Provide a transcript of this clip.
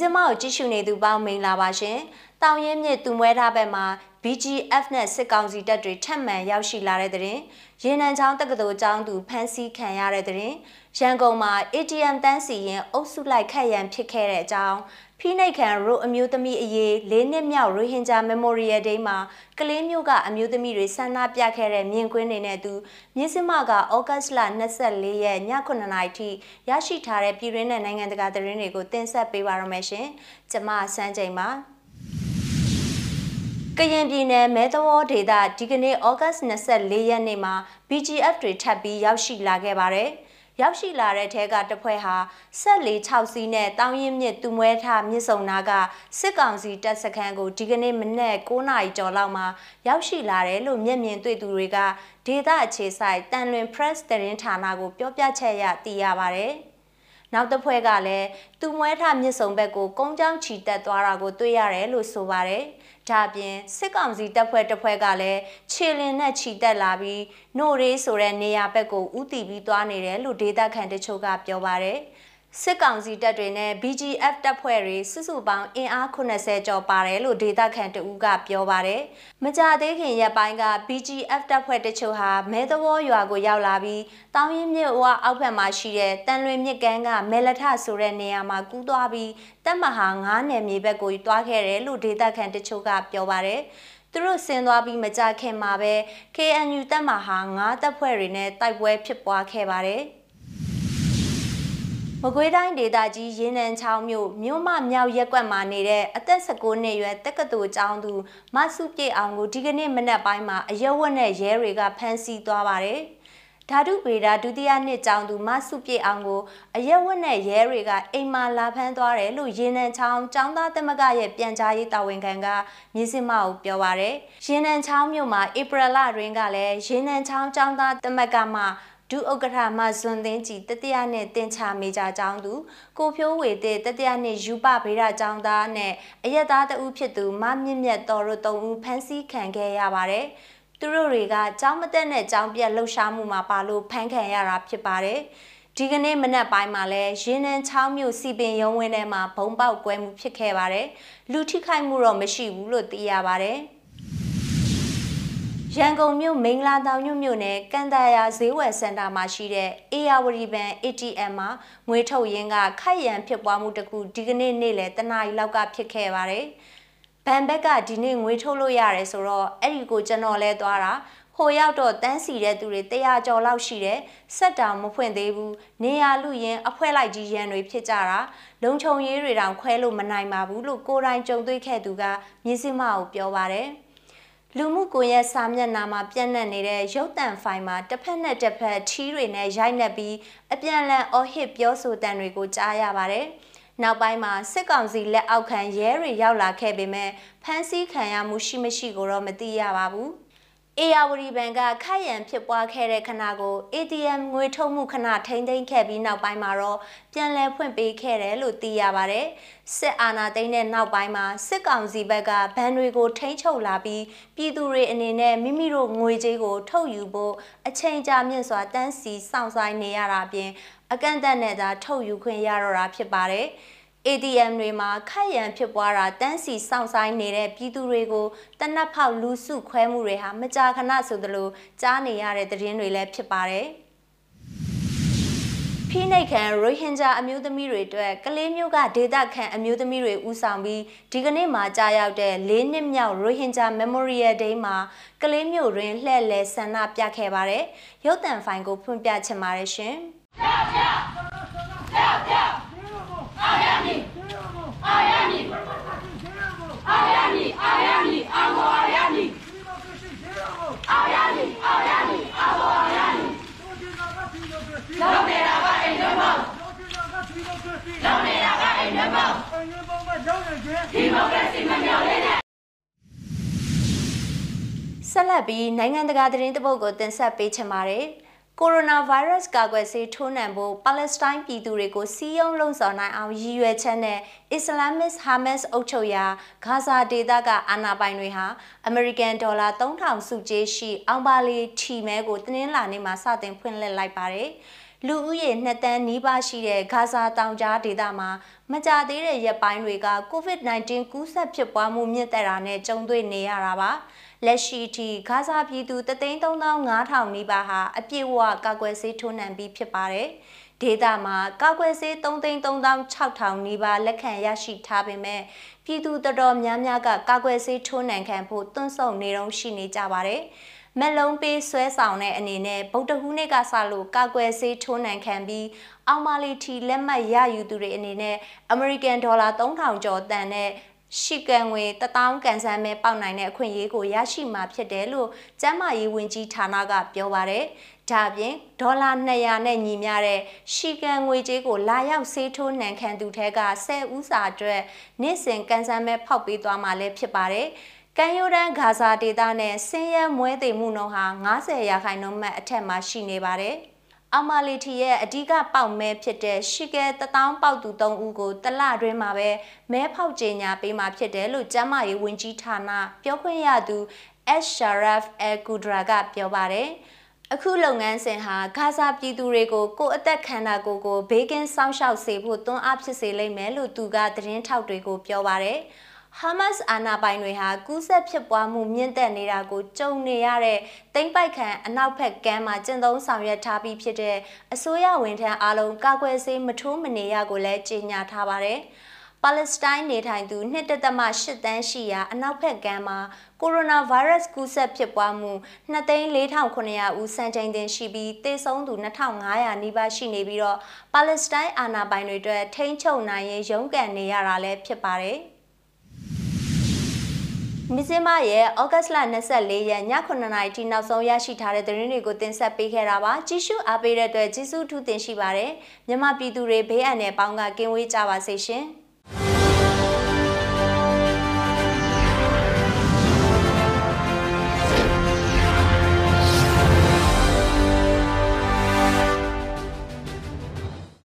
စမကိုကြည့်ရှုနေသူပေါင်းမင်္ဂလာပါရှင်။တောင်ရင်မြစ်သူမွဲထားဘက်မှာ BGF နဲ့စစ်ကောင်စီတပ်တွေထပ်မံရောက်ရှိလာတဲ့တဲ့ရင်ရေနံချောင်းတက္ကသိုလ်ကျောင်းသူဖမ်းဆီးခံရတဲ့တဲ့ရင်ရန်ကုန်မှာ ATM တန်းစီရင်အုပ်စုလိုက်ခတ်ရန်ဖြစ်ခဲ့တဲ့အကြောင်းဖိနှိတ်ခံရိုအမျိုးသမီးအရေး၄နှစ်မြောက်ရိုဟင်ဂျာ Memorial Day မှာကလေးမျိုးကအမျိုးသမီးတွေဆန္ဒပြခဲ့တဲ့မြင်ကွင်းတွေနဲ့သူမြင်းစမကဩဂတ်စ်လ24ရက်ည9:00နာရီထိရရှိထားတဲ့ပြည်တွင်းနဲ့နိုင်ငံတကာသတင်းတွေကိုတင်ဆက်ပေးပါရမရှင်။ကျွန်မစန်းချိန်ပါ။ ကရင်ပြည်နယ်မဲသဝေါဒေသဒီကနေ့ဩဂတ်24ရက်နေ့မှာ BGF တွေထပ်ပြီးရောက်ရှိလာခဲ့ပါတယ်။ရောက်ရှိလာတဲ့ထဲကတဖွဲ့ဟာဆက်လေး6စီးနဲ့တောင်းရင်မြစ်သူမွဲထားမြစ်စုံနာကစစ်ကောင်စီတပ်စခန်းကိုဒီကနေ့မနက်9နာရီကျော်လောက်မှာရောက်ရှိလာတယ်လို့မျက်မြင်တွေ့သူတွေကဒေသအခြေဆိုင်တန်လွင် press တရင်ဌာနကိုပြောပြချက်ရသိရပါဗျ။နောက်တစ်ဖွဲ့ကလည်းသူမွဲထမြစ်စုံဘက်ကိုကုန်းချောင်းချီတက်သွားတာကိုတွေ့ရတယ်လို့ဆိုပါတယ်။ ဒါပြင်စစ်ကောင်စီတပ်ဖွဲ့တစ်ဖွဲ့ကလည်းခြေလင်းနဲ့ချီတက်လာပြီးနို့ရေးဆိုတဲ့နေရာဘက်ကိုဥတီပြီးသွားနေတယ်လို့ဒေသခံတချို့ကပြောပါတယ်။ စစ်ကောင်စီတပ်တွေနဲ့ BGF တပ်ဖွဲ့တွေစုစုပေါင်းအင်အား80ကျော်ပါတယ်လို့ဒေသခံတဦးကပြောပါတယ်။မကြသေးခင်ရက်ပိုင်းက BGF တပ်ဖွဲ့တချို့ဟာမဲသဝေါ်ရွာကိုရောက်လာပြီးတောင်ရင်မြစ်ဝအောက်ဘက်မှာရှိတဲ့တန်လွင်မြစ်ကမ်းကမဲလထဆိုတဲ့နေရာမှာကူးသွားပြီးတပ်မဟာ9နယ်မြေဘက်ကိုတွားခဲ့တယ်လို့ဒေသခံတချို့ကပြောပါတယ်။သူတို့ဆင်းသွားပြီးမကြခင်မှာပဲ KNU တပ်မဟာ9တပ်ဖွဲ့တွေနဲ့တိုက်ပွဲဖြစ်ပွားခဲ့ပါတယ်။ မကွေးတိုင်းဒေသကြီးရင်းနှံချောင်းမြို့မြို့မမြောက်ရက်ကွက်မှာနေတဲ့အသက်19နှစ်ရွယ်တက္ကသိုလ်ကျောင်းသူမဆုပြည့်အောင်ကိုဒီကနေ့မနက်ပိုင်းမှာအယဝတ်နဲ့ရဲတွေကဖမ်းဆီးသွားပါတယ်။ဓာတုပေတာဒုတိယနှစ်ကျောင်းသူမဆုပြည့်အောင်ကိုအယဝတ်နဲ့ရဲတွေကအိမ်မှာလာဖမ်းသွားတယ်လို့ရင်းနှံချောင်းကျောင်းသားသမဂ္ဂရဲ့ပြန်ကြားရေးတာဝန်ခံကမြစ်စမကိုပြောပါရယ်။ရင်းနှံချောင်းမြို့မှာဧပြီလတွင်ကလည်းရင်းနှံချောင်းကျောင်းသားသမဂ္ဂမှ ဒုဥက္ကဋ္ဌမဇွန်သိန်းကြည်တတိယနဲ့တင်ချမေဂျာကျောင်းသူကိုဖြိုးဝေတဲ့တတိယနဲ့ယူပဗေဒကျောင်းသားနဲ့အရက်သားတဦးဖြစ်သူမမြင့်မြတ်တော်တို့၃ဦးဖမ်းဆီးခံခဲ့ရပါတယ်။သူတို့တွေကကျောင်းမတက်နဲ့ကျောင်းပြက်လှုပ်ရှားမှုမှာပါလို့ဖမ်းခံရတာဖြစ်ပါတယ်။ဒီကနေ့မနက်ပိုင်းမှာလဲရင်းနှန်းချောင်းမြို့စီပင်ရုံးဝင်းထဲမှာဘုံပေါက်ကွဲမှုဖြစ်ခဲ့ပါတယ်။လူထိခိုက်မှုတော့မရှိဘူးလို့သိရပါတယ်။ ရန်ကုန်မြို့မင်္ဂလာတောင်ညွမြို့နယ်ကန်တာယာဈေးဝယ်စင်တာမှာရှိတဲ့အေယာဝတီဘဏ် ATM မှာငွေထုတ်ရင်းကခိုက်ရန်ဖြစ်ပွားမှုတခုဒီကနေ့နေ့လယ်တနာရီလောက်ကဖြစ်ခဲ့ပါတယ်။ဘဏ်ဘက်ကဒီနေ့ငွေထုတ်လို့ရတယ်ဆိုတော့အဲ့ဒီကိုကျွန်တော်လဲသွားတာဟိုရောက်တော့တန်းစီတဲ့သူတွေ100ကျော်လောက်ရှိတယ်ဆက်တောင်မဖွင့်သေးဘူးနေရလူရင်အဖွဲလိုက်ကြီးရန်တွေဖြစ်ကြတာလုံခြုံရေးတွေတောင်ခွဲလို့မနိုင်ပါဘူးလို့ကိုယ်တိုင်ကြုံတွေ့ခဲ့သူကမြင်းစမကိုပြောပါတယ်။ လူမှုကွန်ရက်စာမျက်နှာမှာပြန့်နှံ့နေတဲ့ရုပ်သံဖိုင်မှာတစ်ဖက်နဲ့တစ်ဖက်ထီးတွေနဲ့ရိုက်နှက်ပြီးအပြန်အလှန်အော်ဟစ်ပြောဆိုတန်တွေကိုကြားရပါတယ်။နောက်ပိုင်းမှာစစ်ကောင်စီလက်အောက်ခံရဲတွေရောက်လာခဲ့ပေမဲ့ဖမ်းဆီးခံရမှုရှိမရှိကိုတော့မသိရပါဘူး။ အေယာဝတီဘဏ်ကခတ်ရန်ဖြစ်ပွားခဲ့တဲ့ခဏကို ATM ငွေထုတ်မှုခဏထိမ့်သိမ်းခဲ့ပြီးနောက်ပိုင်းမှာတော့ပြန်လည်ဖွင့်ပေးခဲ့တယ်လို့သိရပါတယ်။စစ်အာဏာသိမ်းတဲ့နောက်ပိုင်းမှာစစ်ကောင်စီဘက်ကဘဏ်တွေကိုထိန်းချုပ်လာပြီးပြည်သူတွေအနေနဲ့မိမိတို့ငွေကြေးကို ထုတ်ယူဖို့အချိန်ကြာမြင့်စွာတန်းစီစောင့်ဆိုင်နေရတာပြင်အကန့်အသတ်နဲ့သာထုတ်ယူခွင့်ရတော့တာဖြစ်ပါတယ်။ ATM တွေမှာခက်ရန်ဖြစ်ပွားတာတန်းစီစောင့်ဆိုင်နေတဲ့ပြည်သူတွေကိုတနက်ဖောက်လူစုခွဲမှုတွေဟာမကြာခဏဆိုသလိုကြားနေရတဲ့သတင်းတွေလည်းဖြစ်ပါတယ်။ဖိနှိတ်ခံရိုဟင်ဂျာအမျိုးသမီးတွေအတွက်ကလေးမျိုးကဒေသခံအမျိုးသမီးတွေဦးဆောင်ပြီးဒီကနေ့မှကြာရောက်တဲ့၄နှစ်မြောက်ရိုဟင်ဂျာ Memorial Day မှာကလေးမျိုးတွင်လှည့်လည်ဆန္ဒပြခဲ့ပါတယ်။ရုပ်သံဖိုင်ကိုဖွင့်ပြချင်ပါတယ်ရှင်။ပြပြပြပြအာရမီအာရမီအာရမီအာရမီအာမောအာရမီအာရမီအာရမီအာမောအာရမီလောက်နေတာကအိမ်ထဲမှာလောက်နေတာကအိမ်ထဲမှာအိမ်ထဲမှာလောက်နေခြင်း ဒီမိုကရေစီမမြောက်လေးနဲ့ဆက်လက်ပြီးနိုင်ငံတကာသတင်းတပုတ်ကိုတင်ဆက်ပေးချင်ပါတယ်။ ကိုရိုနာဗိုင်းရပ်စ်ကာကွယ်ဆေးထိုးနှံဖို့ပါလက်စတိုင်းပြည်သူတွေကိုစီးရုံးလှုံ့ဆော်နိုင်အောင်ရည်ရွယ်ချက်နဲ့အစ္စလာမစ်ဟာမတ်စ်အုပ်ချုပ်ရာဂါဇာဒေသကအာဏာပိုင်တွေဟာအမေရိကန်ဒေါ်လာ3000စုကြေးရှိအောင်ပါလီထီမဲကိုတင်းနှင်းလာနေမှာစတင်ဖွင့်လှစ်လိုက်ပါတယ်။လူဦးရေ2တန်းနီးပါးရှိတဲ့ဂါဇာတောင်ကြားဒေသမှာမကြသေးတဲ့ရက်ပိုင်းတွေက COVID-19 ကူးစက်ဖြစ်ပွားမှုမြင့်တက်တာနဲ့ကြုံတွေ့နေရတာပါ လက်ရှိထိဂါဇာပြည်သူ33500နီးပါးဟာအပြည့်အဝကာကွယ်ဆေးထိုးနှံပြီးဖြစ်ပါတယ်ဒေသမှာကောက်ွယ်ဆေး3,36000နီးပါးလက်ခံရရှိထားပေမဲ့ပြည်သူတော်တော်များများကကောက်ွယ်ဆေးထိုးနှံခံဖို့တွန့်ဆုတ်နေတော့ရှိနေကြပါတယ်။မလုံးပေးဆွဲဆောင်တဲ့အနေနဲ့ဗုဒ္ဓဟူးနေ့ကစလို့ကောက်ွယ်ဆေးထိုးနှံခံပြီးအောင်မာလီထီလက်မှတ်ရယူသူတွေအနေနဲ့အမေရိကန်ဒေါ်လာ3000ကျော်တန်တဲ့ ရှိကန်ငွေ1000ကန်ဆန်းပဲပေါက်နိုင်တဲ့အခွင့်အရေးကိုရရှိမှာဖြစ်တယ်လို့ကျန်းမာရေးဝန်ကြီးဌာနကပြောပါတယ်။ဒါပြင်ဒေါ်လာ200နဲ့ညီမျှတဲ့ရှိကန်ငွေကြေးကိုလာရောက်ဆေးထိုးနှံခံသူထဲက10ဦးစာအတွက်နေ့စဉ်ကန်ဆန်းပဲဖောက်ပေးသွားမှာလည်းဖြစ်ပါတယ်။ကန်ယိုဒန်ဂါဇာဒေသနဲ့ဆင်းရဲမွဲတေမှုနှုန်းဟာ90ရာခိုင်နှုန်းမှအထက်မှာရှိနေပါတယ်။ အမာလီတီရဲ့အဓိကပေါက်မဲဖြစ်တဲ့ရှီကဲတထောင်ပေါက်သူ၃ဦးကိုတလတွင်းမှာပဲမဲဖောက်ကြေညာပေးမှာဖြစ်တယ်လို့ကျမ်းမာရေးဝန်ကြီးဌာနပြောခွင့်ရသူ S Sharaf Al Qudra ကပြောပါတယ်အခုလုပ်ငန်းစဉ်ဟာဂါဇာပြည်သူတွေကိုကိုယ်အသက်ခန္ဓာကိုယ်ကိုဘေးကင်းစောင့်ရှောက်စေဖို့တွန်းအားဖြစ်စေလိမ့်မယ်လို့သူကသတင်းထောက်တွေကိုပြောပါတယ်။ ဟာမတ်စ်အာဏာပိုင်တွေဟာကူးစက်ဖြစ်ပွားမှုမြင့်တက်နေတာကိုကြုံနေရတဲ့တိမ့်ပိုက်ခံအနောက်ဘက်ကမ်းမှာကျင့်သုံးဆောင်ရွက်ထားပြီးဖြစ်တဲ့အစိုးရဝန်ထမ်းအလုံးကာကွယ်ဆေးမထိုးမနေရကိုလည်းကြေညာထားပါတယ်။ပါလက်စတိုင်းနေထိုင်သူ1.8တန်းရှိရာအနောက်ဘက်ကမ်းမှာကိုရိုနာဗိုင်းရပ်စ်ကူးစက်ဖြစ်ပွားမှု2,4900ဦးစံချိန်တင်ရှိပြီးသေဆုံးသူ2,500နီးပါးရှိနေပြီးတော့ပါလက်စတိုင်းအာဏာပိုင်တွေအတွက်ထိန်းချုပ်နိုင်ရေးရုန်းကန်နေရတာလည်းဖြစ်ပါတယ်။ မီဇင်မရဲ့ဩဂတ်စ်လ24ရက်ည9:00နာရီထိနောက်ဆုံးရရှိထားတဲ့သတင်းတွေကိုတင်ဆက်ပေးခဲ့တာပါကြည့်ရှုအားပေးတဲ့အတွက်ကျေးဇူးထူးတင်ရှိပါတယ်မြန်မာပြည်သူတွေဘေးအန္တရာယ်ပေါင်းကကင်းဝေးကြပါစေရှင်။